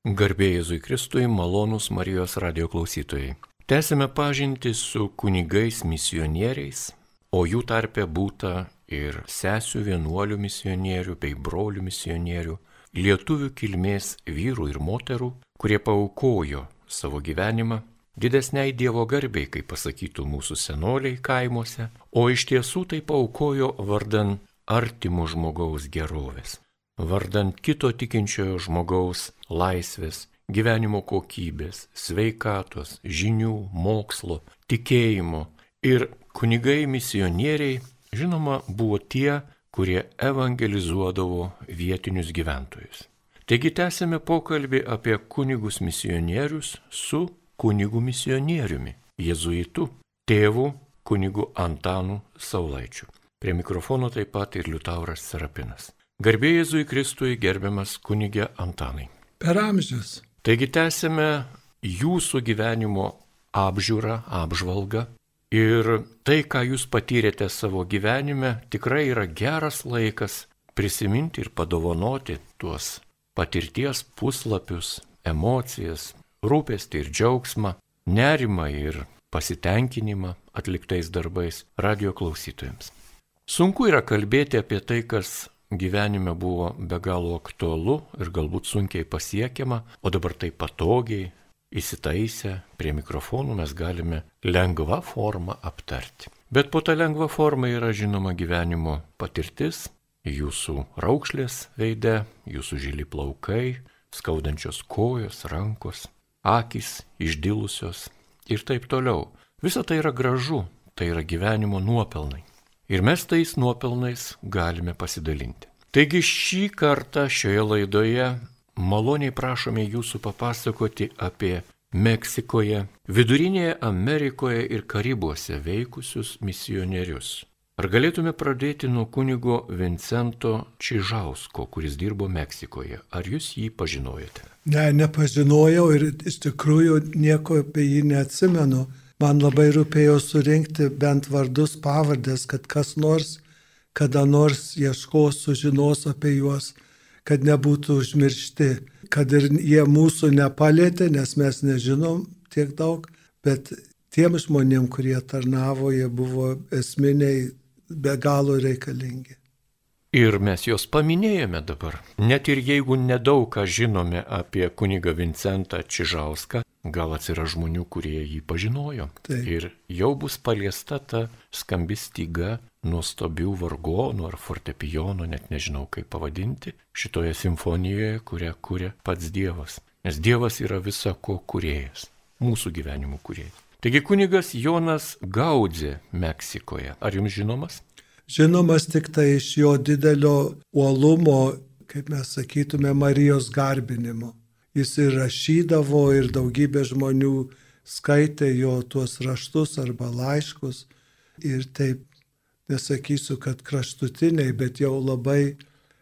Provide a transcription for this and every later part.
Garbėjai Jėzui Kristui, malonūs Marijos radio klausytojai. Tęsime pažinti su kunigais misionieriais, o jų tarpe būta ir sesių vienuolių misionierių bei brolių misionierių, lietuvių kilmės vyrų ir moterų, kurie paukojo savo gyvenimą didesniai Dievo garbiai, kaip pasakytų mūsų senoliai kaimuose, o iš tiesų tai paukojo vardan artimo žmogaus gerovės vardant kito tikinčiojo žmogaus laisvės, gyvenimo kokybės, sveikatos, žinių, mokslo, tikėjimo. Ir kunigai misionieriai, žinoma, buvo tie, kurie evangelizuodavo vietinius gyventojus. Taigi tęsime pokalbį apie kunigus misionierius su kunigu misionieriumi, jėzuitu, tėvu kunigu Antanu Saulaičiu. Prie mikrofono taip pat ir Liutauras Serapinas. Garbėjai Jėzui Kristui gerbiamas kunigė Antanai. Per amžius. Taigi tęsime jūsų gyvenimo apžiūrą, apžvalgą. Ir tai, ką jūs patyrėte savo gyvenime, tikrai yra geras laikas prisiminti ir padovanoti tuos patirties puslapius, emocijas, rūpestį ir džiaugsmą, nerimą ir pasitenkinimą atliktais darbais radio klausytojams. Sunku yra kalbėti apie tai, kas gyvenime buvo be galo aktualu ir galbūt sunkiai pasiekiama, o dabar tai patogiai, įsitaisę prie mikrofonų mes galime lengvą formą aptarti. Bet po tą lengvą formą yra žinoma gyvenimo patirtis, jūsų raukšlės veide, jūsų žili plaukai, skaudančios kojos, rankos, akis išdilusios ir taip toliau. Visa tai yra gražu, tai yra gyvenimo nuopelnai. Ir mes tais nuopelnais galime pasidalinti. Taigi šį kartą šioje laidoje maloniai prašome jūsų papasakoti apie Meksikoje, Vidurinėje Amerikoje ir Karibuose veikusius misionierius. Ar galėtume pradėti nuo kunigo Vincento Čižausko, kuris dirbo Meksikoje? Ar jūs jį pažinojate? Ne, nepažinojau ir iš tikrųjų nieko apie jį neatsimenu. Man labai rūpėjo surinkti bent vardus, pavardės, kad kas nors kada nors ieškos, sužinos apie juos, kad nebūtų užmiršti, kad ir jie mūsų nepalėtė, nes mes nežinom tiek daug, bet tiem žmonėm, kurie tarnavo, jie buvo esminiai be galo reikalingi. Ir mes juos paminėjome dabar. Net ir jeigu nedaug ką žinome apie kunigą Vincentą Čižauską, gal atsiras žmonių, kurie jį pažinojo. Taip. Ir jau bus paliesta ta skambi styga nuostabių vargonų ar fortepijonų, net nežinau kaip pavadinti, šitoje simfonijoje, kurią kuria pats Dievas. Nes Dievas yra visa ko kuriejas, mūsų gyvenimų kuriejas. Taigi kunigas Jonas Gaudzė Meksikoje. Ar jums žinomas? žinomas tik tai iš jo didelio uolumo, kaip mes sakytume, Marijos garbinimo. Jis ir rašydavo ir daugybė žmonių skaitė jo tuos raštus arba laiškus. Ir taip, nesakysiu, kad kraštutiniai, bet jau labai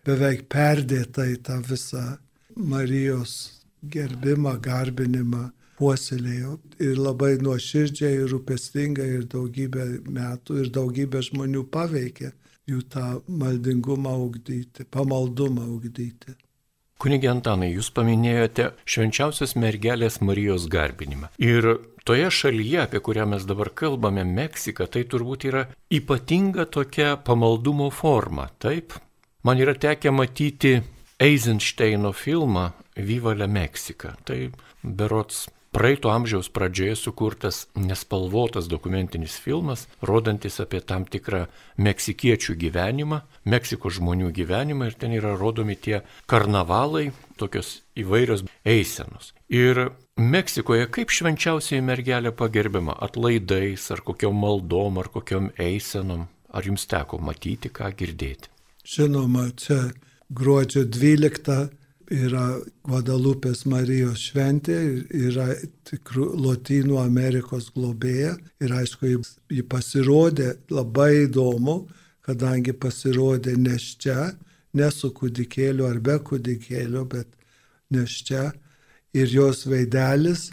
beveik perdėtai tą visą Marijos gerbimą, garbinimą puoselėjo ir labai nuoširdžiai ir rūpestingai ir daugybę metų ir daugybę žmonių paveikė jų tą maldingumą ugdyti, pamaldumą ugdyti. Kunigi Antanai, jūs paminėjote švenčiausios mergelės Marijos garbinimą. Ir toje šalyje, apie kurią mes dabar kalbame, Meksika, tai turbūt yra ypatinga tokia pamaldumo forma, taip? Man yra tekę matyti Eisensteino filmą Viva la Meksika. Tai berots praeito amžiaus pradžioje sukurtas nespalvotas dokumentinis filmas, rodantis apie tam tikrą meksikiečių gyvenimą, Meksikos žmonių gyvenimą ir ten yra rodomi tie karnavalai, tokios įvairios eisenos. Ir Meksikoje kaip švenčiausiai mergelė pagerbiama atlaidais ar kokiom maldom ar kokiom eisenom. Ar jums teko matyti, ką girdėti? Žinoma, čia gruodžio 12 yra Guadalupės Marijos šventė, yra tikrų Lotynų Amerikos globėja. Ir aišku, ji pasirodė labai įdomu, kadangi pasirodė neš čia, ne su kūdikėliu ar be kūdikėlio, bet neš čia. Ir jos veidelis,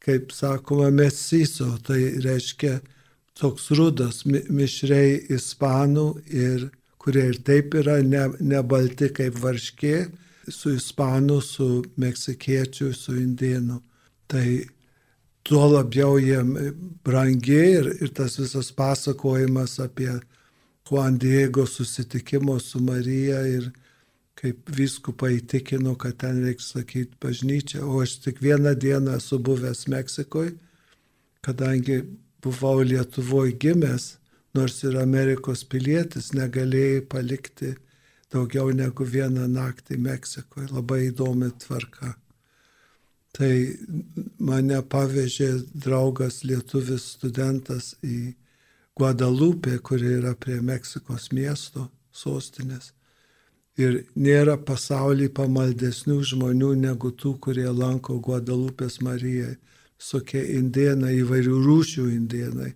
kaip sakoma, mesiso, tai reiškia toks rudas, mišrei ispanų ir kurie ir taip yra ne, ne balti kaip varškė, su ispanų, su meksikiečiu, su indienu. Tai tuo labiau jiem brangi ir, ir tas visas pasakojimas apie Juan Diego susitikimo su Marija ir kaip viskupa įtikino, kad ten reikia sakyti bažnyčią. O aš tik vieną dieną esu buvęs Meksikoje, kadangi buvau Lietuvoje gimęs, nors ir Amerikos pilietis, negalėjai palikti daugiau negu vieną naktį Meksikoje. Labai įdomi tvarka. Tai mane pavežė draugas lietuvis studentas į Guadalupę, kuri yra prie Meksikos miesto sostinės. Ir nėra pasaulyje pamaldesnių žmonių negu tų, kurie lanko Guadalupės Mariją. Sokie indienai, įvairių rūšių indienai,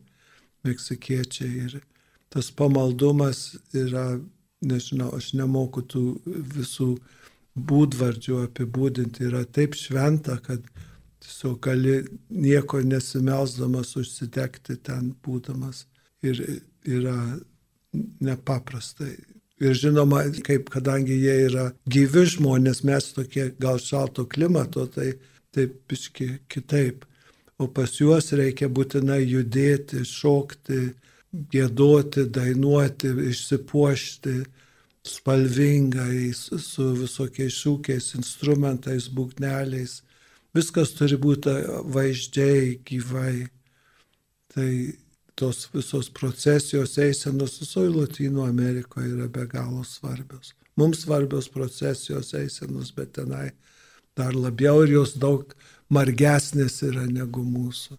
meksikiečiai. Ir tas pamaldumas yra, nežinau, aš nemoku tų visų būdvardžių apibūdinti, yra taip šventa, kad tiesiog gali nieko nesimelsdamas užsidegti ten būdamas. Ir yra nepaprastai. Ir žinoma, kaip kadangi jie yra gyvi žmonės, mes tokie gal šalto klimato, tai taip biški kitaip. O pas juos reikia būtinai judėti, šokti, gėdoti, dainuoti, išsipuošti spalvingai, su visokiais šūkiais, instrumentais, būgneliais. Viskas turi būti vaizdžiai, gyvai. Tai tos visos procesijos eisenos visoje Latino Amerikoje yra be galo svarbios. Mums svarbios procesijos eisenos, bet tenai dar labiau ir jos daug margesnės yra negu mūsų.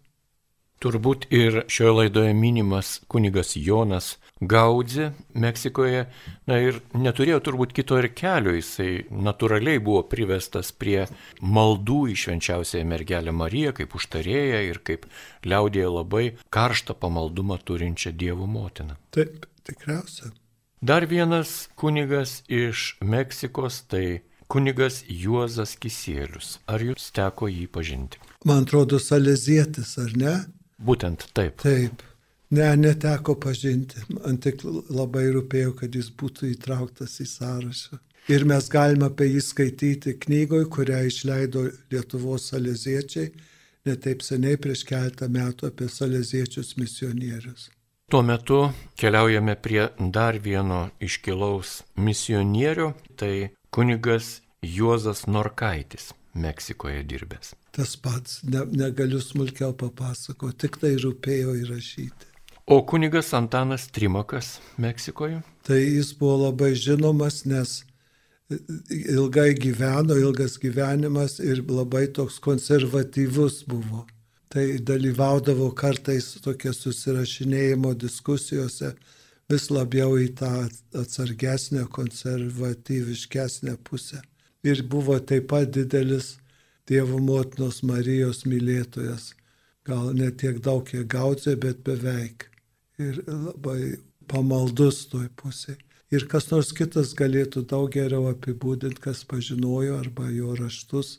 Turbūt ir šioje laidoje minimas kunigas Jonas Gaudzi Meksikoje, na ir neturėjo turbūt kito ir kelio, jisai natūraliai buvo privestas prie maldų į švenčiausiąją mergelę Mariją kaip užtarėją ir kaip liaudėje labai karštą pamaldumą turinčią Dievo motiną. Taip, tikriausia. Dar vienas kunigas iš Meksikos, tai kunigas Juozas Kisėlius. Ar jūs teko jį pažinti? Man atrodo, salezietis, ar ne? Būtent taip. Taip. Ne, neteko pažinti. Man tik labai rūpėjo, kad jis būtų įtrauktas į sąrašą. Ir mes galime apie jį skaityti knygoje, kurią išleido Lietuvos saleziečiai, netaip seniai prieš keletą metų apie saleziečius misionierius. Tuo metu keliaujame prie dar vieno iškilaus misionierių, tai kunigas Juozas Norkaitis, Meksikoje dirbęs. Tas pats, ne, negaliu smulkiau papasakoti, tik tai rūpėjo įrašyti. O kunigas Antanas Trimakas Meksikoje? Tai jis buvo labai žinomas, nes ilgai gyveno, ilgas gyvenimas ir labai toks konservatyvus buvo. Tai dalyvaudavo kartais tokie susirašinėjimo diskusijose vis labiau į tą atsargesnę, konservatyviškesnę pusę. Ir buvo taip pat didelis Dievo motinos Marijos mylėtojas. Gal ne tiek daug, kiek gaudzė, bet beveik. Ir labai pamaldus toj pusėje. Ir kas nors kitas galėtų daug geriau apibūdinti, kas pažinojo arba jo raštus,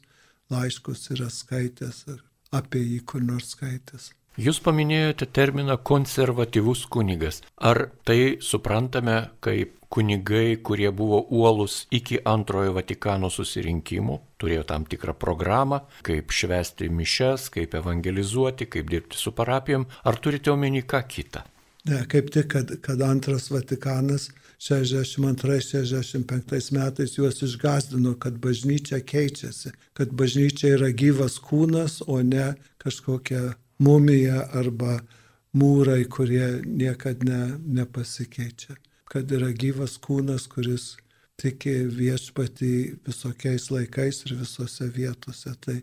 laiškus yra skaitęs ar apie jį kur nors skaitęs. Jūs paminėjote terminą konservatyvus kunigas. Ar tai suprantame kaip kunigai, kurie buvo uolus iki antrojo Vatikano susirinkimų, turėjo tam tikrą programą, kaip švesti mišes, kaip evangelizuoti, kaip dirbti su parapijom, ar turite omeny ką kitą? Ne, kaip tik, kad, kad antras Vatikanas 62-65 metais juos išgazdino, kad bažnyčia keičiasi, kad bažnyčia yra gyvas kūnas, o ne kažkokia mumija arba mūrai, kurie niekada ne, nepasikeičia kad yra gyvas kūnas, kuris tiki viešpatį visokiais laikais ir visose vietose. Tai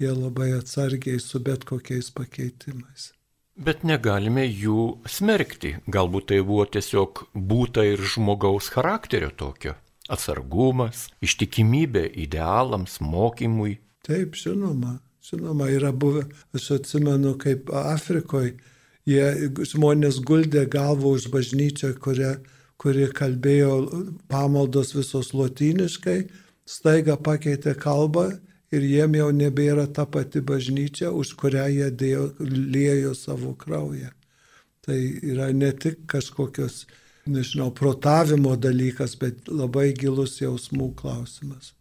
jie labai atsargiai su bet kokiais pakeitimais. Bet negalime jų smerkti. Galbūt tai buvo tiesiog būta ir žmogaus charakterio tokio. Atsargumas, ištikimybė idealams, mokymui. Taip, žinoma. Žinoma, yra buvę, aš atsimenu, kaip Afrikoje jie žmonės guldė galvą už bažnyčią, kurią kuri kalbėjo pamaldos visos lotyniškai, staiga pakeitė kalbą ir jiem jau nebėra ta pati bažnyčia, už kurią jie dėjo, liejo savo kraują. Tai yra ne tik kažkokios, nežinau, protavimo dalykas, bet labai gilus jausmų klausimas.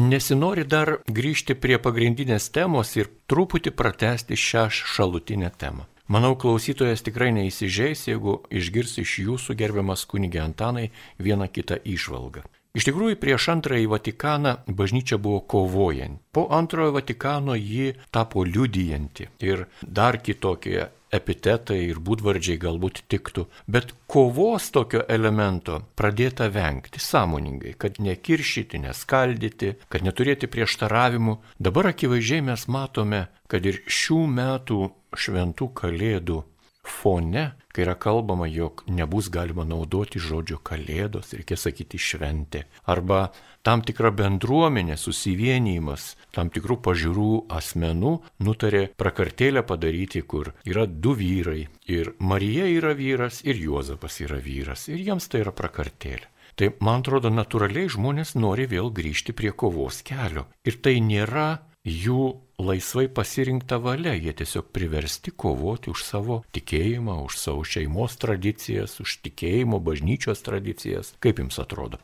nesinori dar grįžti prie pagrindinės temos ir truputį pratesti šią šalutinę temą. Manau, klausytojas tikrai neįsižeis, jeigu išgirs iš jūsų gerbiamas kunigė Antanai vieną kitą išvalgą. Iš tikrųjų, prieš antrąjį Vatikaną bažnyčia buvo kovojanti. Po antrojo Vatikano ji tapo liudijanti ir dar kitokie epitetai ir būdvardžiai galbūt tiktų, bet kovos tokio elemento pradėta vengti sąmoningai, kad nekiršyti, neskaldyti, kad neturėti prieštaravimų. Dabar akivaizdžiai mes matome, kad ir šių metų šventų kalėdų fone, kai yra kalbama, jog nebus galima naudoti žodžio kalėdos, reikia sakyti šventė, arba tam tikra bendruomenė, susivienijimas, tam tikrų pažiūrų asmenų nutarė prakartėlę padaryti, kur yra du vyrai. Ir Marija yra vyras, ir Juozapas yra vyras, ir jiems tai yra prakartėlė. Tai man atrodo, natūraliai žmonės nori vėl grįžti prie kovos kelio. Ir tai nėra jų laisvai pasirinkta valia, jie tiesiog priversti kovoti už savo tikėjimą, už savo šeimos tradicijas, už tikėjimo bažnyčios tradicijas. Kaip jums atrodo?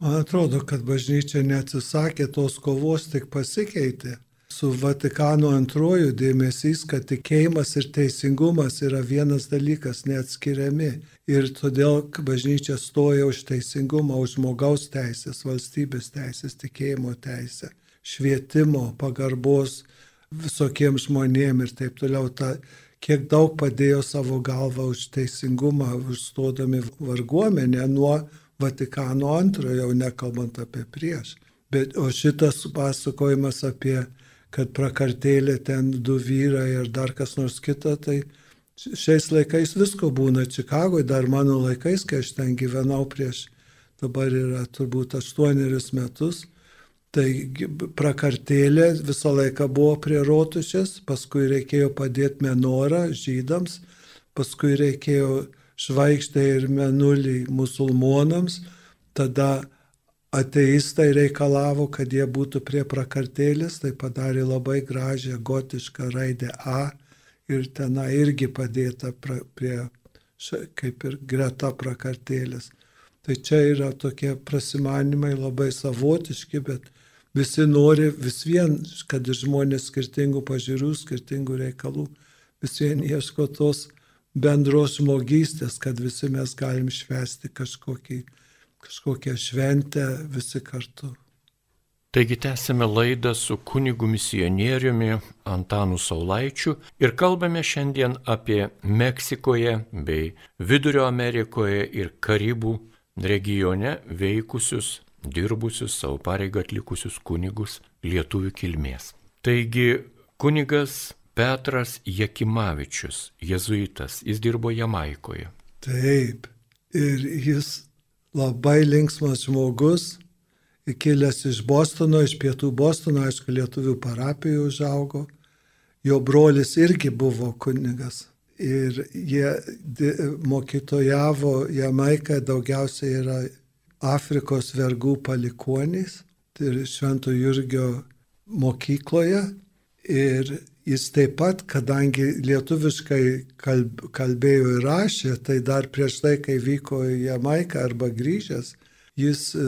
Man atrodo, kad bažnyčia neatsisakė tos kovos, tik pasikeitė. Su Vatikano antroju dėmesys, kad tikėjimas ir teisingumas yra vienas dalykas, neatskiriami. Ir todėl bažnyčia stoja už teisingumą, už žmogaus teisės, valstybės teisės, tikėjimo teisę švietimo, pagarbos visokiems žmonėms ir taip toliau. Ta, kiek daug padėjo savo galvą už teisingumą, užstodami varguomenę nuo Vatikano antrojo, jau nekalbant apie prieš. Bet, o šitas pasakojimas apie, kad prakartėlė ten du vyrai ar dar kas nors kita, tai šiais laikais visko būna. Čikagoje dar mano laikais, kai aš ten gyvenau prieš, dabar yra turbūt aštuonerius metus, Tai prakartėlė visą laiką buvo prie rotušės, paskui reikėjo padėti menorą žydams, paskui reikėjo žvaigždę ir menulį musulmonams, tada ateistai reikalavo, kad jie būtų prie prakartėlės, tai padarė labai gražią gotišką raidę A ir tenai irgi padėta pra, prie, kaip ir greta prakartėlės. Tai čia yra tokie prasimanimai labai savotiški, bet Visi nori vis vien, kad ir žmonės skirtingų pažiūrų, skirtingų reikalų, vis vien ieško tos bendros žmogystės, kad visi mes galim švesti kažkokį, kažkokią šventę visi kartu. Taigi tęsime laidą su kunigu misionieriumi Antanu Saulaičiu ir kalbame šiandien apie Meksikoje bei Vidurio Amerikoje ir Karibų regione veikusius dirbusius, savo pareigą atlikusius kunigus lietuvių kilmės. Taigi kunigas Petras Jekimavičius, jezuitas, jis dirbo Jamaikoje. Taip, ir jis labai linksmas žmogus, kilęs iš Bostono, iš pietų Bostono, aišku, lietuvių parapijų užaugo. Jo brolis irgi buvo kunigas. Ir jie mokytojavo Jamaiką, daugiausiai yra Afrikos vergų palikonys, tai ir Švento Jurgio mokykloje. Ir jis taip pat, kadangi lietuviškai kalb, kalbėjo ir rašė, tai dar prieš tai, kai vyko į Jamaiką arba grįžęs, jis e,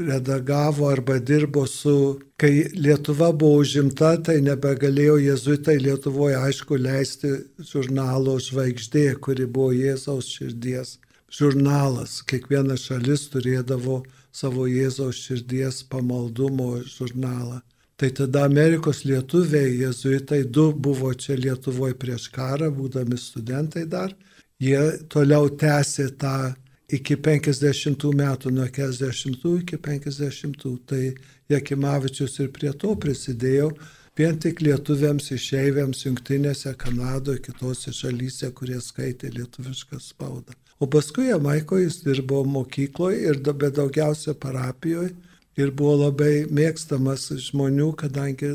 redagavo arba dirbo su, kai Lietuva buvo užimta, tai nebegalėjo jezuitai Lietuvoje aišku leisti žurnalo žvaigždė, kuri buvo Jėzaus širdies žurnalas. Kiekviena šalis turėdavo savo Jėzaus širdies pamaldumo žurnalą. Tai tada Amerikos lietuviai, jezuitai, du buvo čia Lietuvoje prieš karą, būdami studentai dar. Jie toliau tęsė tą iki 50 metų, nuo 40 iki 50. Tai Jekimavičius ir prie to prisidėjo, vien tik lietuviams išeiviams jungtinėse, Kanadoje, kitose šalyse, kurie skaitė lietuvišką spaudą. O paskui Jamaikoje jis dirbo mokykloje ir bet daugiausia parapijoje ir buvo labai mėgstamas žmonių, kadangi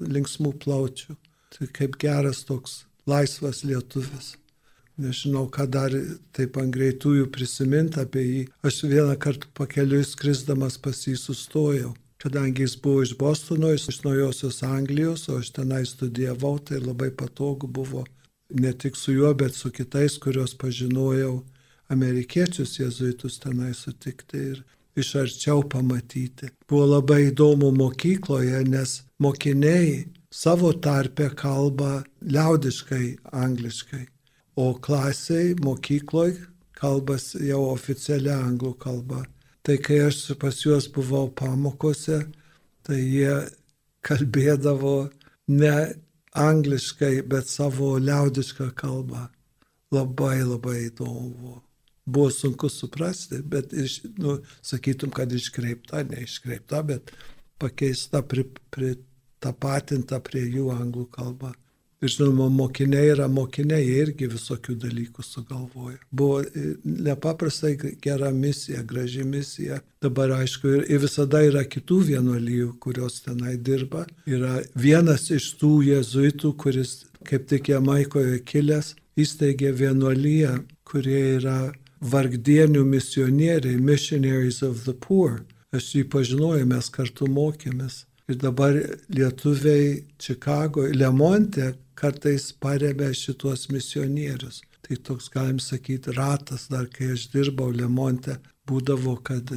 linksmų plaučių. Tai kaip geras toks laisvas lietuvis. Nežinau, ką dar taip ant greitųjų prisiminti apie jį. Aš vieną kartą pakeliui skrisdamas pas jį sustojau. Kadangi jis buvo iš Bostono, iš Naujosios Anglijos, o aš tenai studijavau, tai labai patogu buvo ne tik su juo, bet su kitais, kuriuos pažinojau amerikiečius jėzuitus tenai sutikti ir, iš arčiau pamatyti. Buvo labai įdomu mokykloje, nes mokiniai savo tarpę kalba liaudiškai angliškai, o klasiai mokykloje kalbas jau oficialia anglų kalba. Tai kai aš pas juos buvau pamokose, tai jie kalbėdavo ne angliškai, bet savo liaudišką kalbą. Labai labai įdomu. Buvo sunku suprasti, bet iš, nu, sakytum, kad iškreipta, neiškreipta, bet pakeista, pritapatinta pri, prie jų anglų kalbą. Ir žinoma, mokiniai yra mokiniai, jie irgi visokių dalykų sugalvoja. Buvo e, nepaprastai gera misija, graži misija. Dabar aišku, ir, ir visada yra kitų vienuolijų, kurios tenai dirba. Yra vienas iš tų jezuitų, kuris kaip tik Jamaikoje kilęs, įsteigė vienuolyją, kurie yra vargdienių misionieriai, missionaries of the poor. Aš jį pažinojau, mes kartu mokėmės. Ir dabar lietuviai Čikagoje, Lemonte kartais paremia šituos misionierius. Tai toks, galim sakyti, ratas, dar kai aš dirbau Lemonte, būdavo, kad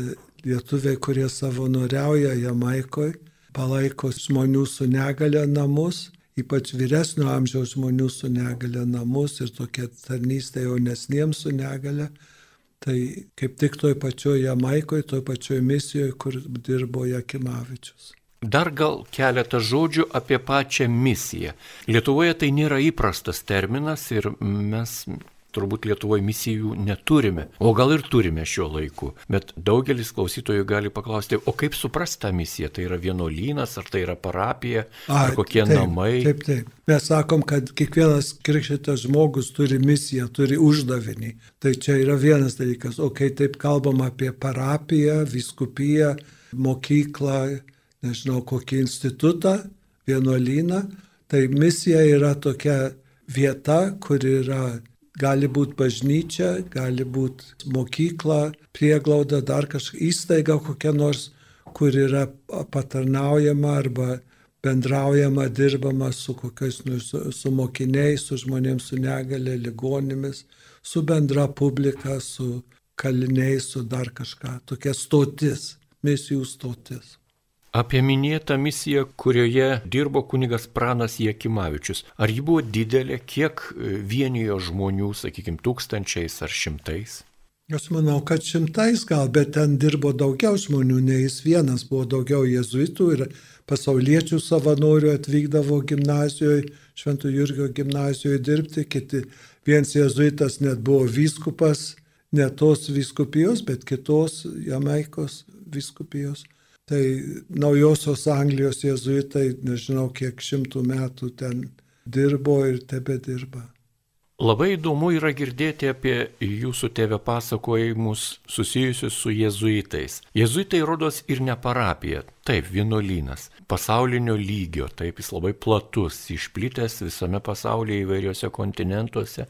lietuviai, kurie savanoriauja Jamaikoje, palaiko žmonių su negale namus, ypač vyresnio amžiaus žmonių su negale namus ir tokia tarnystė jaunesniems su negale. Tai kaip tik toj pačioj Jamaikoje, toj pačioj misijoje, kur dirbo Jakimavičius. Dar gal keletą žodžių apie pačią misiją. Lietuvoje tai nėra įprastas terminas ir mes turbūt Lietuvoje misijų neturime, o gal ir turime šiuo laiku. Bet daugelis klausytojų gali paklausti, o kaip suprasti tą misiją? Tai yra vienuolynas, ar tai yra parapija, A, ar kokie taip, namai? Taip, taip. Mes sakom, kad kiekvienas krikštytas žmogus turi misiją, turi uždavinį. Tai čia yra vienas dalykas. O kai taip kalbam apie parapiją, viskupiją, mokyklą, nežinau, kokį institutą, vienuolyną, tai misija yra tokia vieta, kur yra, gali būti bažnyčia, gali būti mokykla, prieglauda, dar kažkokia įstaiga kokia nors, kur yra patarnaujama arba bendraujama, dirbama su kokiais, nu, su, su mokiniais, su žmonėms su negale, ligonėmis, su bendra publika, su kaliniais, su dar kažką. Tokia stotis, misijų stotis. Apie minėtą misiją, kurioje dirbo kunigas Pranas Jekimavičius. Ar ji buvo didelė, kiek e, vienijo žmonių, sakykime, tūkstančiais ar šimtais? Aš manau, kad šimtais gal, bet ten dirbo daugiau žmonių, nei jis vienas, buvo daugiau jezuitų ir pasauliečių savanorių atvykdavo gimnazijoje, Šventų Jurgio gimnazijoje dirbti, kiti, vienas jezuitas net buvo vyskupas, ne tos vyskupijos, bet kitos Jamaikos vyskupijos. Tai naujosios Anglijos jezuitai, nežinau kiek šimtų metų ten dirbo ir tebe dirba. Labai įdomu yra girdėti apie jūsų tėvę pasakojimus susijusius su jezuitais. Jezuitai rodos ir ne parapija, taip, vienuolynas, pasaulinio lygio, taip jis labai platus, išplitęs visame pasaulyje įvairiuose kontinentuose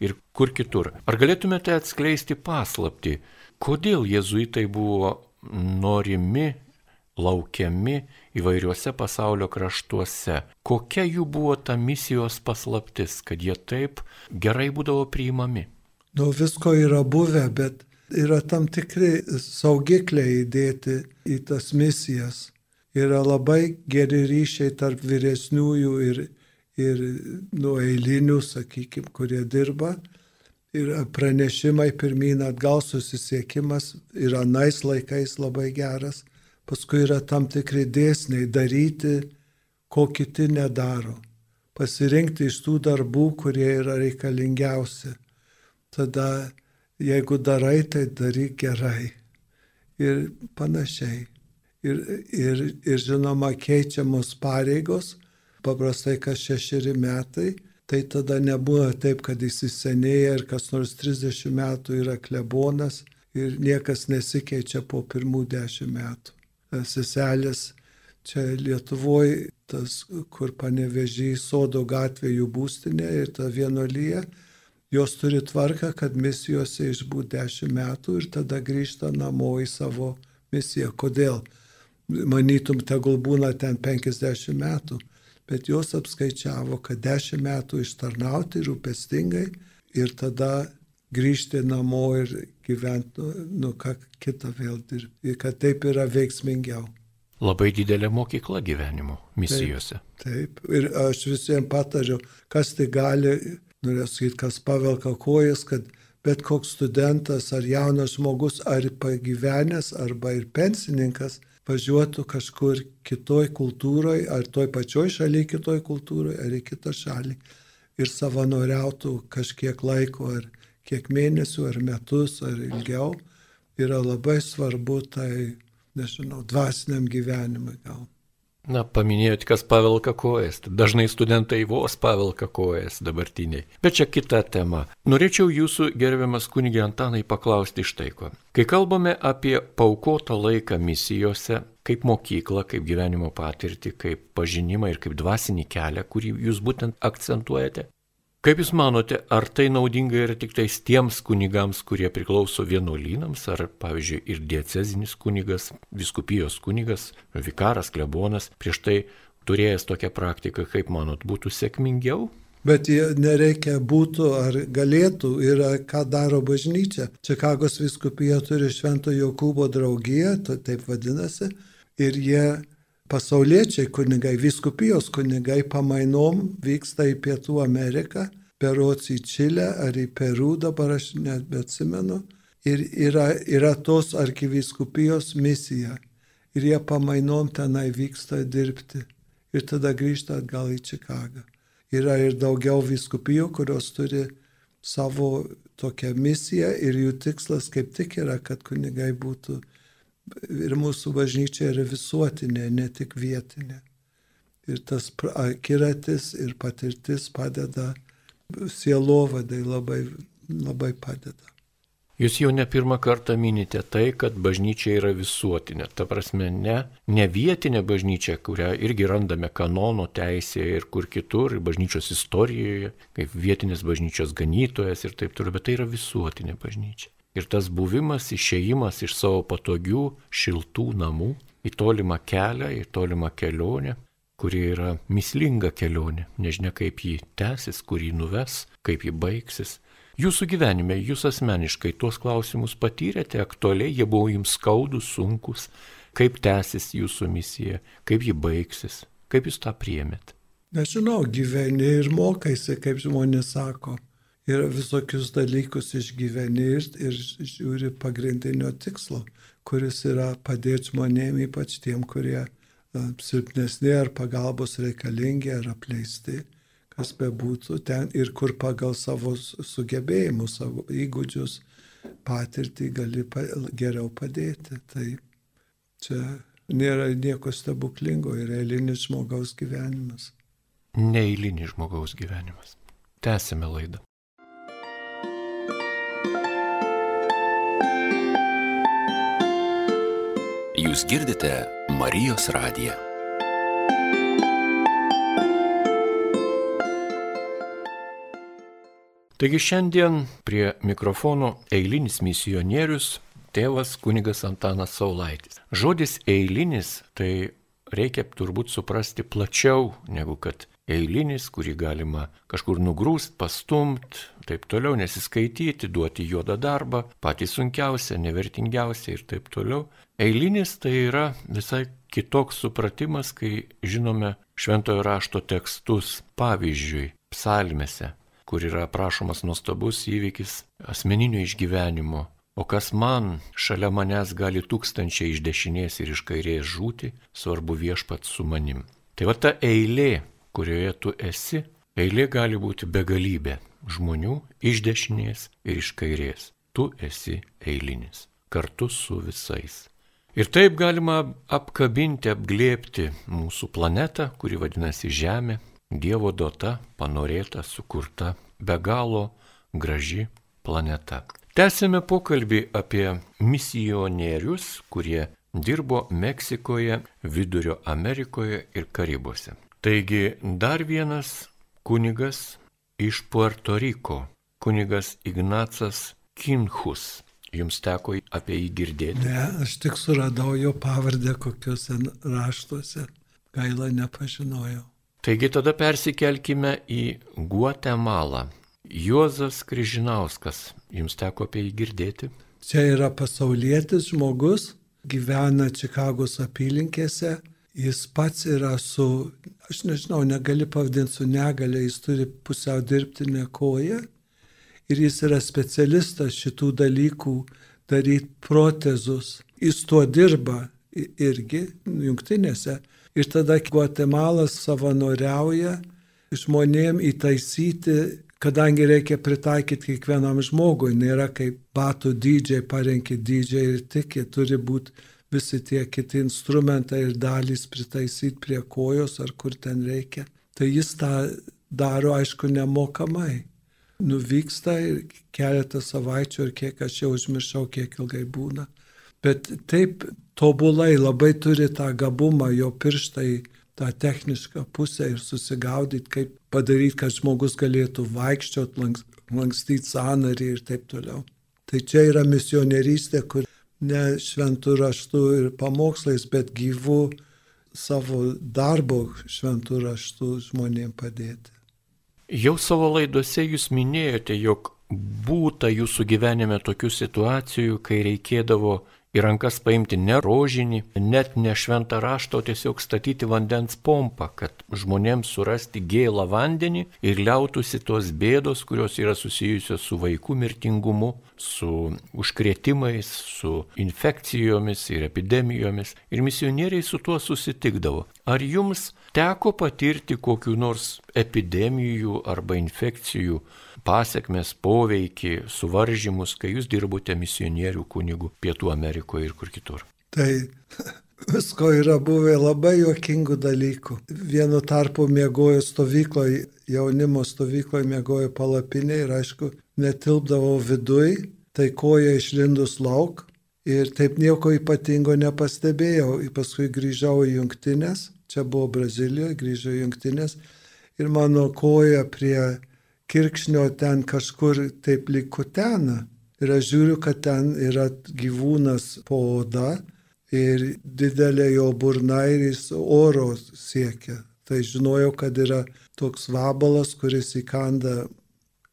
ir kur kitur. Ar galėtumėte atskleisti paslapti, kodėl jezuitai buvo norimi laukiami įvairiuose pasaulio kraštuose. Kokia jų buvo ta misijos paslaptis, kad jie taip gerai būdavo priimami? Nu, visko yra buvę, bet yra tam tikri saugikliai įdėti į tas misijas. Yra labai geri ryšiai tarp vyresniųjų ir, ir nu, eilinių, sakykime, kurie dirba. Ir pranešimai pirmyn atgal susisiekimas yra nais laikais labai geras paskui yra tam tikri dėsniai daryti, ko kiti nedaro. Pasirinkti iš tų darbų, kurie yra reikalingiausi. Tada, jeigu darai, tai daryk gerai. Ir panašiai. Ir, ir, ir žinoma, keičiamos pareigos, paprastai kas šešeri metai, tai tada nebuvo taip, kad įsisenėja ir kas nors 30 metų yra klebonas ir niekas nesikeičia po pirmų dešimt metų seselės čia Lietuvoje, tas, kur panevežiai sodo gatvė jų būstinė ir ta vienolyje, jos turi tvarką, kad misijose išbūt dešimt metų ir tada grįžta namo į savo misiją. Kodėl? Manytum, tegul būna ten 50 metų, bet jos apskaičiavo, kad 10 metų ištarnauti rūpestingai ir tada grįžti namo ir gyventi, nu, nu ką kitą vėl dirbti, kad taip yra veiksmingiau. Labai didelė mokykla gyvenimo misijose. Taip, taip. ir aš visiems patariu, kas tai gali, norėjau sakyti, kas pavelka kojas, kad bet koks studentas ar jaunas žmogus, ar pagyvenęs, arba ir pensininkas, važiuotų kažkur kitoj kultūroje, ar toj pačioj šalyje kitoj kultūroje, ar į kitą šalį ir savanoriautų kažkiek laiko, ar kiek mėnesių, ar metus, ar ilgiau, yra labai svarbu tai, nežinau, dvasiniam gyvenimui gal. Na, paminėjot, kas pavelka kojas. Dažnai studentai vos pavelka kojas dabartiniai. Bet čia kita tema. Norėčiau jūsų, gerbiamas kunigė Antanai, paklausti štai ko. Kai kalbame apie paukotą laiką misijose, kaip mokyklą, kaip gyvenimo patirtį, kaip pažinimą ir kaip dvasinį kelią, kurį jūs būtent akcentuojate, Kaip Jūs manote, ar tai naudinga yra tik tais tiems kunigams, kurie priklauso vienuolynams, ar pavyzdžiui ir diecezinis kunigas, viskupijos kunigas, vikaras, klebonas, prieš tai turėjęs tokią praktiką, kaip manot, būtų sėkmingiau? Bet nereikia būtų ar galėtų, yra ką daro bažnyčia. Čikagos viskupija turi Švento Jokūbo draugiją, taip vadinasi, ir jie pasauliečiai kunigai, viskupijos kunigai pamainom vyksta į Pietų Ameriką, berots į Čilę ar į Perų, dabar aš net beatsimenu, ir yra, yra tos arkiviskupijos misija. Ir jie pamainom tenai vyksta dirbti. Ir tada grįžta atgal į Čikagą. Yra ir daugiau viskupijų, kurios turi savo tokią misiją ir jų tikslas kaip tik yra, kad kunigai būtų ir mūsų bažnyčia yra visuotinė, ne tik vietinė. Ir tas akiratis ir patirtis padeda, sielovadai labai, labai padeda. Jūs jau ne pirmą kartą minite tai, kad bažnyčia yra visuotinė. Ta prasme, ne, ne vietinė bažnyčia, kurią irgi randame kanono teisėje ir kur kitur, ir bažnyčios istorijoje, kaip vietinės bažnyčios ganytojas ir taip toliau, bet tai yra visuotinė bažnyčia. Ir tas buvimas, išėjimas iš savo patogių, šiltų namų į tolimą kelią, į tolimą kelionę, kuri yra mislinga kelionė, nežinia kaip jį tęsis, kur jį nuves, kaip jį baigsis. Jūsų gyvenime, jūs asmeniškai tuos klausimus patyrėte aktualiai, jie buvo jums skaudus, sunkus, kaip tęsis jūsų misija, kaip ji baigsis, kaip jūs tą priemėt. Nežinau, gyveni ir mokaisi, kaip žmonės sako ir visokius dalykus išgyveni ir, ir žiūri pagrindinio tikslo, kuris yra padėti žmonėm, ypač tiem, kurie silpnesni ar pagalbos reikalingi ar apleisti, kas bebūtų ten ir kur pagal savo sugebėjimus, savo įgūdžius, patirtį gali pa, geriau padėti. Tai čia nėra nieko stebuklingo, yra eilinis žmogaus gyvenimas. Neeilinis žmogaus gyvenimas. Tęsime laidą. Jūs girdite Marijos radiją. Taigi šiandien prie mikrofono eilinis misionierius tėvas kunigas Antanas Saulaitis. Žodis eilinis tai reikia turbūt suprasti plačiau negu kad eilinis, kurį galima kažkur nugrūst, pastumt, taip toliau, nesiskaityti, duoti juodą darbą, patį sunkiausią, nevertingiausią ir taip toliau. Eilinis tai yra visai kitoks supratimas, kai žinome šventojo rašto tekstus, pavyzdžiui, psalmėse, kur yra aprašomas nuostabus įvykis asmeninio išgyvenimo. O kas man, šalia manęs gali tūkstančiai iš dešinės ir iš kairės žūti, svarbu viešpat su manim. Tai va ta eilė, kurioje tu esi, eilė gali būti begalybė žmonių iš dešinės ir iš kairės. Tu esi eilinis, kartu su visais. Ir taip galima apkabinti, apglėpti mūsų planetą, kuri vadinasi Žemė, Dievo duota, panorėta, sukurta, be galo graži planeta. Tęsime pokalbį apie misionierius, kurie dirbo Meksikoje, Vidurio Amerikoje ir Karibuose. Taigi dar vienas kunigas iš Puerto Riko, kunigas Ignacas Kinhus. Jums teko apie jį girdėti? Ne, aš tik suradau jo pavardę kokiuose raštuose. Gaila nepažinojau. Taigi tada persikelkime į Guatemalą. Juozas Kryžinauskas. Jums teko apie jį girdėti? Čia yra pasaulietis žmogus, gyvena Čikagos apylinkėse. Jis pats yra su, aš nežinau, negali pavadinti su negalė, jis turi pusiau dirbtinę koją. Ir jis yra specialistas šitų dalykų daryti protezus. Jis tuo dirba irgi jungtinėse. Ir tada Guatemalas savanoriauja žmonėm įtaisyti kadangi reikia pritaikyti kiekvienam žmogui, nėra kaip batų dydžiai, parenki dydžiai ir tiki, turi būti visi tie kiti instrumentai ir dalys pritaisyti prie kojos ar kur ten reikia. Tai jis tą daro, aišku, nemokamai. Nuvyksta ir keletą savaičių ir kiek aš jau užmiršau, kiek ilgai būna. Bet taip tobulai labai turi tą gabumą, jo pirštai tą technišką pusę ir susigaudyti, kaip padaryti, kad žmogus galėtų vaikščioti, lankstyti sąnarį ir taip toliau. Tai čia yra misionierystė, kur ne šventų raštų ir pamokslais, bet gyvų savo darbo šventų raštų žmonėms padėti. Jau savo laidose jūs minėjote, jog būta jūsų gyvenime tokių situacijų, kai reikėdavo į rankas paimti ne rožinį, net ne šventą raštą, o tiesiog statyti vandens pompą, kad žmonėms surasti gėlą vandenį ir liautųsi tos bėdos, kurios yra susijusios su vaikų mirtingumu, su užkrėtimais, su infekcijomis ir epidemijomis. Ir misionieriai su tuo susitikdavo. Ar jums teko patirti kokiu nors epidemijų arba infekcijų pasiekmes, poveikį, suvaržymus, kai jūs dirbote misionierių kunigų Pietų Amerikoje ir kur kitur? Tai visko yra buvę labai juokingų dalykų. Vienu tarpu mėgojo stovykloje, jaunimo stovykloje mėgojo palapinė ir aišku, netilpdavau viduj, tai koja išlindus lauk ir taip nieko ypatingo nepastebėjau. Ir paskui grįžau į jungtinės, čia buvo Brazilijoje, grįžau į jungtinės ir mano koja prie kirkšnio ten kažkur taip likutena. Ir aš žiūriu, kad ten yra gyvūnas po oda ir didelė jo burna ir jis oro siekia. Tai žinojau, kad yra toks vabalas, kuris įkanda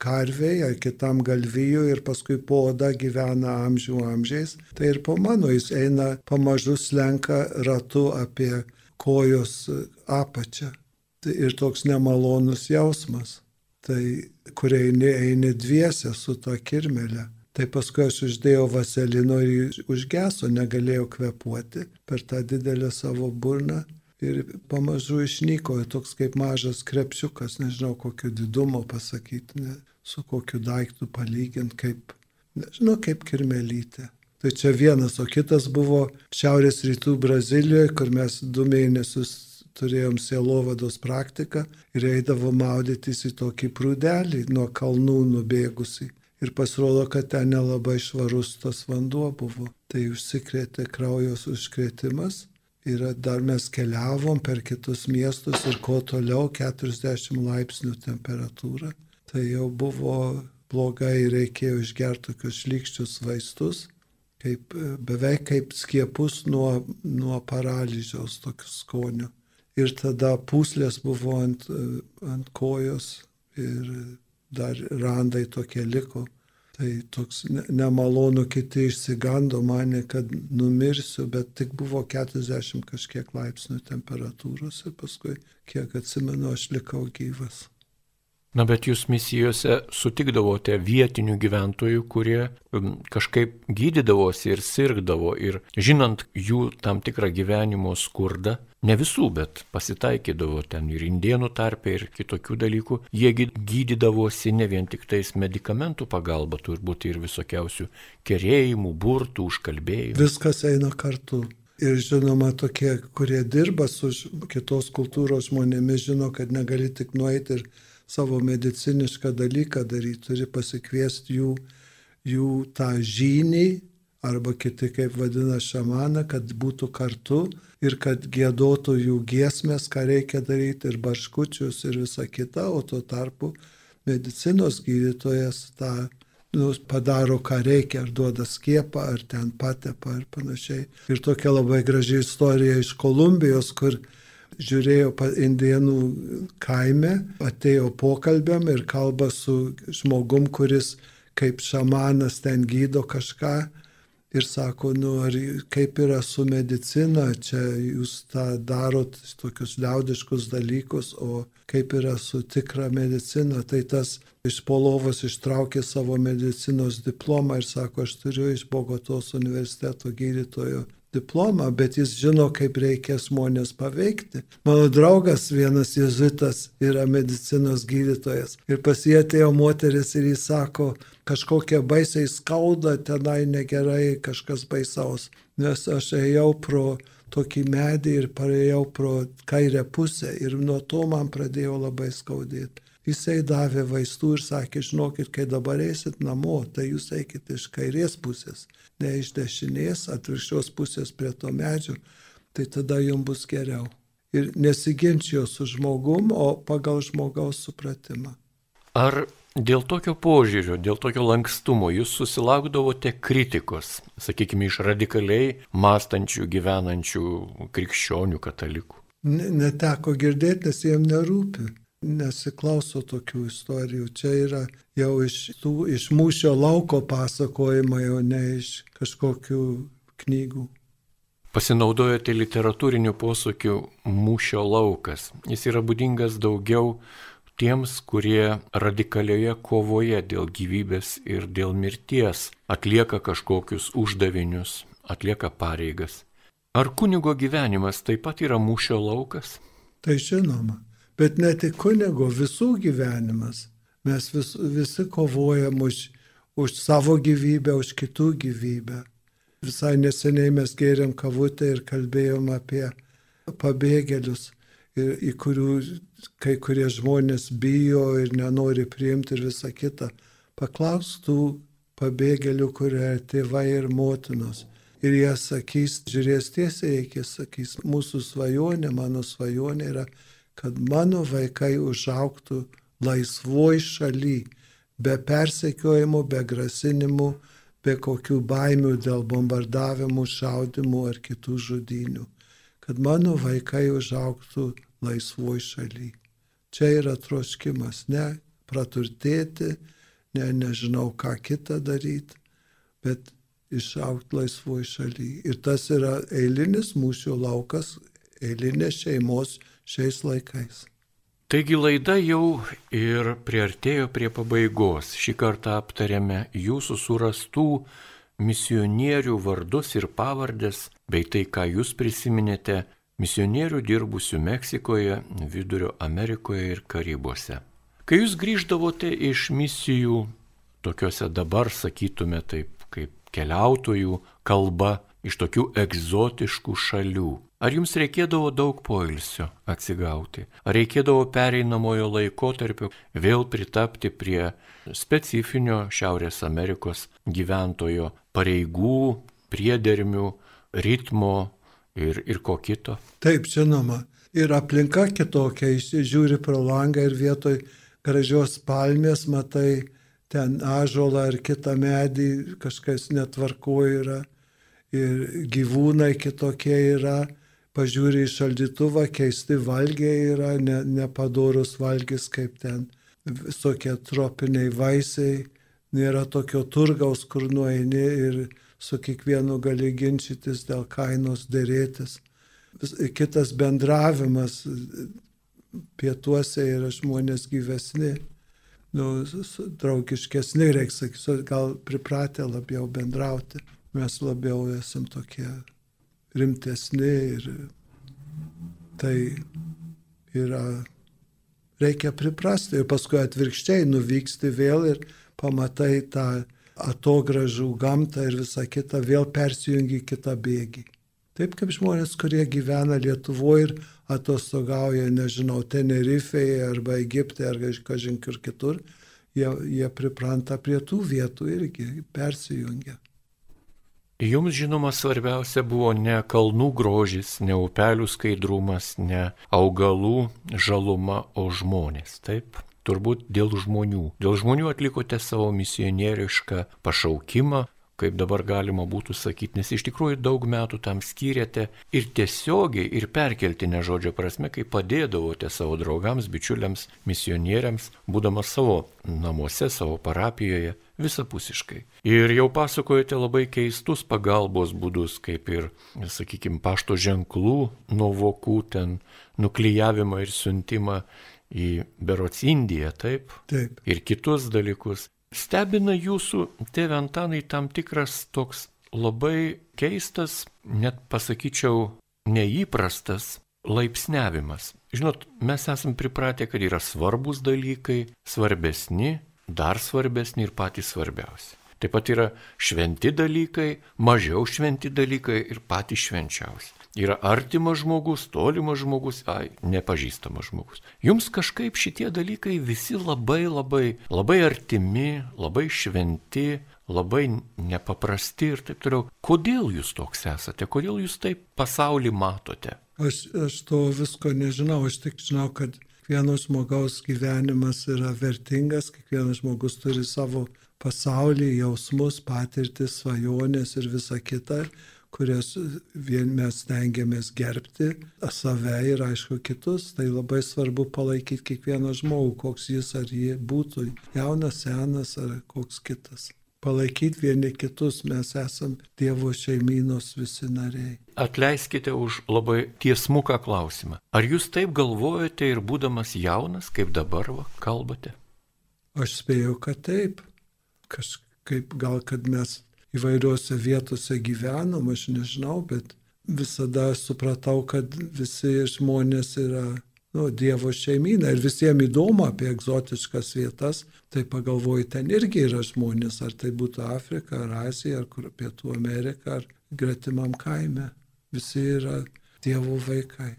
karviai ar kitam galvijui ir paskui po oda gyvena amžių amžiais. Tai ir po mano jis eina pamažu slenka ratu apie kojos apačią. Tai ir toks nemalonus jausmas tai kur eini, eini dviese su to kirmelė. Tai paskui aš uždėjau vaselino ir užgeso, negalėjau kvepuoti per tą didelę savo burną ir pamažu išnyko, toks kaip mažas krepšiukas, nežinau kokio didumo pasakyti, ne, su kokiu daiktu palyginti, kaip, nežinau, kaip kirmelytė. Tai čia vienas, o kitas buvo šiaurės rytų Brazilijoje, kur mes du mėnesius turėjom sielovados praktiką ir eidavom maudytis į tokį prūdelį nuo kalnų nubėgusi. Ir pasirodo, kad ten nelabai švarus tas vanduo buvo. Tai užsikrėtė kraujos užkrėtimas. Ir dar mes keliavom per kitus miestus ir kuo toliau 40 laipsnių temperatūra. Tai jau buvo blogai, reikėjo išgerti tokius šlikščius vaistus, kaip, beveik kaip skiepus nuo, nuo paralyžiaus tokių skonių ir tada puslės buvo ant, ant kojos ir dar randai tokie liko. Tai toks nemalonu, kiti išsigando mane, kad numirsiu, bet tik buvo 40 kažkiek laipsnių temperatūros ir paskui, kiek atsimenu, aš likau gyvas. Na, bet jūs misijose sutikdavote vietinių gyventojų, kurie um, kažkaip gydydavosi ir sirgdavo ir žinant jų tam tikrą gyvenimo skurdą, ne visų, bet pasitaikydavo ten ir indienų tarpe ir kitokių dalykų, jie gydydavosi ne vien tik tais medikamentų pagalba, turbūt ir visokiausių kerėjimų, burtų, užkalbėjimų. Viskas eina kartu. Ir žinoma, tokie, kurie dirba su kitos kultūros žmonėmis, žino, kad negali tik nueiti ir savo medicinišką dalyką daryti, turi pasikviesti jų, jų tą žynį, arba kiti kaip vadina šamaną, kad būtų kartu ir kad gėdotų jų giesmės, ką reikia daryti ir barškučius ir visa kita, o tuo tarpu medicinos gydytojas tą nu, padaro, ką reikia, ar duoda skiepą, ar ten patepa ir panašiai. Ir tokia labai graži istorija iš Kolumbijos, kur žiūrėjo indienų kaime, atėjo pokalbiam ir kalba su žmogum, kuris kaip šamanas ten gydo kažką ir sako, nu, ar kaip yra su medicina, čia jūs tą darot tokius liaudiškus dalykus, o kaip yra su tikra medicina, tai tas iš polovos ištraukė savo medicinos diplomą ir sako, aš turiu iš Bogotos universiteto gydytojo diplomą, bet jis žino, kaip reikia žmonės paveikti. Mano draugas vienas jezuitas yra medicinos gydytojas ir pas jį atėjo moteris ir jis sako, kažkokia baisiai skauda, tenai negerai, kažkas baisaus. Nes aš ėjau pro tokį medį ir parėjau pro kairę pusę ir nuo to man pradėjo labai skaudėti. Jisai davė vaistų ir sakė, žinokit, kai dabar eisit namo, tai jūs eikit iš kairės pusės, ne iš dešinės, atvirkščios pusės prie to medžio, tai tada jums bus geriau. Ir nesiginčijo su žmogum, o pagal žmogaus supratimą. Ar dėl tokio požiūrio, dėl tokio lankstumo jūs susilaukdavote kritikos, sakykime, iš radikaliai mąstančių, gyvenančių krikščionių katalikų? Neteko girdėti, nes jiem nerūpi nesiklauso tokių istorijų. Čia yra jau iš, tų, iš mūšio lauko pasakojimai, o ne iš kažkokių knygų. Pasinaudojate literatūriniu posakiu mūšio laukas. Jis yra būdingas daugiau tiems, kurie radikalioje kovoje dėl gyvybės ir dėl mirties atlieka kažkokius uždavinius, atlieka pareigas. Ar kunigo gyvenimas taip pat yra mūšio laukas? Tai žinoma. Bet ne tik kunigo, visų gyvenimas. Mes vis, visi kovojam už, už savo gyvybę, už kitų gyvybę. Visai neseniai mes gėrėm kavutę ir kalbėjom apie pabėgėlius, ir, į kurių kai kurie žmonės bijo ir nenori priimti ir visa kita. Paklaustų pabėgėlių, kurie yra tėvai ir motinos. Ir jie sakys, žiūrės tiesiai, iki sakys, mūsų svajonė, mano svajonė yra kad mano vaikai užauktų laisvoj šaly, be persekiojimų, be grasinimų, be kokių baimių dėl bombardavimų, šaudimų ar kitų žudinių. Kad mano vaikai užauktų laisvoj šaly. Čia yra troškimas, ne praturtėti, ne nežinau ką kitą daryti, bet išaukti laisvoj šaly. Ir tas yra eilinis mūsų laukas, eilinė šeimos šiais laikais. Taigi laida jau ir priartėjo prie pabaigos. Šį kartą aptarėme jūsų surastų misionierių vardus ir pavardės, bei tai, ką jūs prisiminėte misionierių dirbusių Meksikoje, Vidurio Amerikoje ir Karibuose. Kai jūs grįždavote iš misijų, tokiuose dabar sakytume taip, kaip keliautojų kalba iš tokių egzotiškų šalių, Ar jums reikėdavo daug poilsio atsigauti? Ar reikėdavo pereinamojo laikotarpio vėl pritapti prie specifinio Šiaurės Amerikos gyventojo pareigų, priedermių, ritmo ir, ir ko kito? Taip, žinoma. Ir aplinka kitokia, žiūri pro langą ir vietoj gražios palmės matai ten ažolą ar kitą medį, kažkas netvarko yra. Ir gyvūnai kitokie yra pažiūri į šaldytuvą, keisti valgiai yra, ne, nepadorus valgys kaip ten, visokie tropiniai vaisiai, nėra tokio turgaus, kur nueini ir su kiekvienu gali ginčytis dėl kainos dėrėtis. Kitas bendravimas pietuose yra žmonės gyvesni, nu, draugiškesni, reikia sakyti, gal pripratę labiau bendrauti. Mes labiau esam tokie rimtesni ir tai yra, reikia priprasti ir paskui atvirkščiai nuvyksti vėl ir pamatai tą atogražų gamtą ir visą kitą, vėl persijungi kitą bėgį. Taip kaip žmonės, kurie gyvena Lietuvoje ir atostogauja, nežinau, Tenerifeje arba Egipte ar kažin kur kitur, jie, jie pripranta prie tų vietų irgi persijungia. Jums žinoma svarbiausia buvo ne kalnų grožis, ne upelių skaidrumas, ne augalų žaluma, o žmonės. Taip, turbūt dėl žmonių. Dėl žmonių atlikote savo misionierišką pašaukimą, kaip dabar galima būtų sakyti, nes iš tikrųjų daug metų tam skyrėte ir tiesiogiai, ir perkeltinė žodžio prasme, kai padėdavote savo draugams, bičiuliams, misionieriams, būdamas savo namuose, savo parapijoje, visapusiškai. Ir jau pasakojate labai keistus pagalbos būdus, kaip ir, sakykime, pašto ženklų nuo vokų ten nuklyjavimą ir siuntimą į Berots Indiją, taip? Taip. Ir kitus dalykus. Stebina jūsų, tėve Antanai, tam tikras toks labai keistas, net pasakyčiau, neįprastas laipsniavimas. Žinot, mes esam pripratę, kad yra svarbus dalykai, svarbesni, dar svarbesni ir patys svarbiausi. Taip pat yra šventi dalykai, mažiau šventi dalykai ir patys švenčiausi. Yra artimas žmogus, tolimas žmogus, ai, nepažįstamas žmogus. Jums kažkaip šitie dalykai visi labai labai, labai artimi, labai šventi, labai nepaprasti ir taip toliau. Kodėl jūs toks esate, kodėl jūs taip pasaulį matote? Aš, aš to visko nežinau, aš tik žinau, kad kiekvieno žmogaus gyvenimas yra vertingas, kiekvienas žmogus turi savo pasaulį, jausmus, patirtis, svajonės ir visa kita kurias vien mes stengiamės gerbti save ir aišku kitus, tai labai svarbu palaikyti kiekvieną žmogų, koks jis ar jie būtų, jaunas, senas ar koks kitas. Palaikyti vieni kitus, mes esam Dievo šeimynos visi nariai. Atleiskite už labai tiesmuką klausimą. Ar jūs taip galvojate ir būdamas jaunas, kaip dabar va, kalbate? Aš spėjau, kad taip. Kažkaip gal, kad mes įvairiuose vietose gyvenom, aš nežinau, bet visada supratau, kad visi žmonės yra nu, Dievo šeimyna ir visiems įdomu apie egzotiškas vietas, tai pagalvoju, ten irgi yra žmonės, ar tai būtų Afrika, ar Azija, ar kur Pietų Amerika, ar gretimam kaime. Visi yra Dievo vaikai.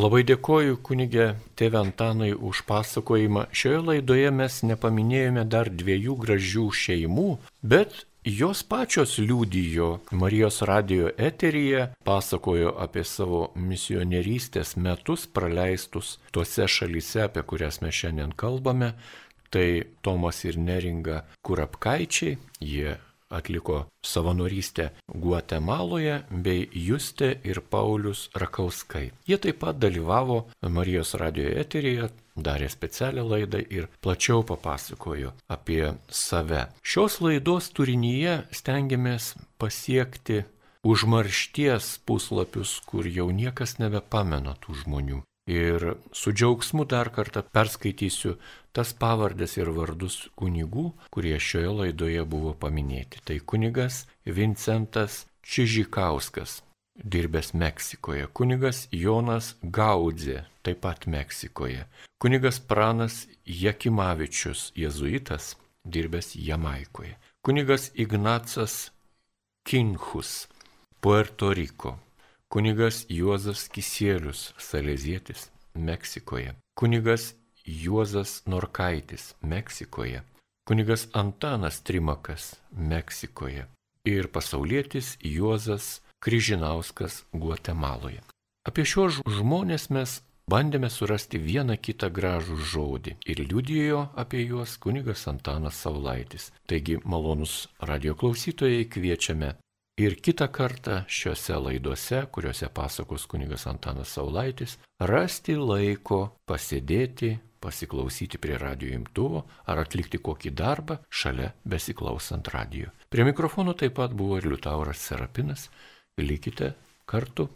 Labai dėkoju kunigė tėvė Antanai už pasakojimą. Šioje laidoje mes nepaminėjome dar dviejų gražių šeimų, bet Jos pačios liūdijo Marijos radio eteryje, pasakojo apie savo misionierystės metus praleistus tuose šalyse, apie kurias mes šiandien kalbame. Tai Tomas ir Neringa Kurapkaičiai, jie atliko savanorystę Guatemaloje bei Justė ir Paulius Rakauskai. Jie taip pat dalyvavo Marijos radio eteryje, darė specialią laidą ir plačiau papasakojo apie save. Šios laidos turinyje stengiamės pasiekti užmaršties puslapius, kur jau niekas nebepamena tų žmonių. Ir su džiaugsmu dar kartą perskaitysiu tas pavardės ir vardus kunigų, kurie šioje laidoje buvo paminėti. Tai kunigas Vincentas Čižikauskas, dirbęs Meksikoje, kunigas Jonas Gaudzė, taip pat Meksikoje, kunigas Pranas Jakimavičius, jezuitas, dirbęs Jamaikoje, kunigas Ignacas Kinchus, Puerto Riko, kunigas Juozas Kisėlius, Salezietis, Meksikoje, kunigas Juozas Norkaitis, Meksikoje, kunigas Antanas Trimakas, Meksikoje. Ir pasaulietis Juozas Kryžinauskas Guatemaloje. Apie šios žmonės mes bandėme surasti vieną kitą gražų žodį ir liudijo apie juos kunigas Antanas Saulaitis. Taigi malonus radio klausytojai kviečiame ir kitą kartą šiuose laiduose, kuriuose pasakos kunigas Antanas Saulaitis, rasti laiko pasėdėti, pasiklausyti prie radio imtuvo ar atlikti kokį darbą šalia besiklausant radio. Prie mikrofono taip pat buvo ir Liutauras Serapinas. Likite kartu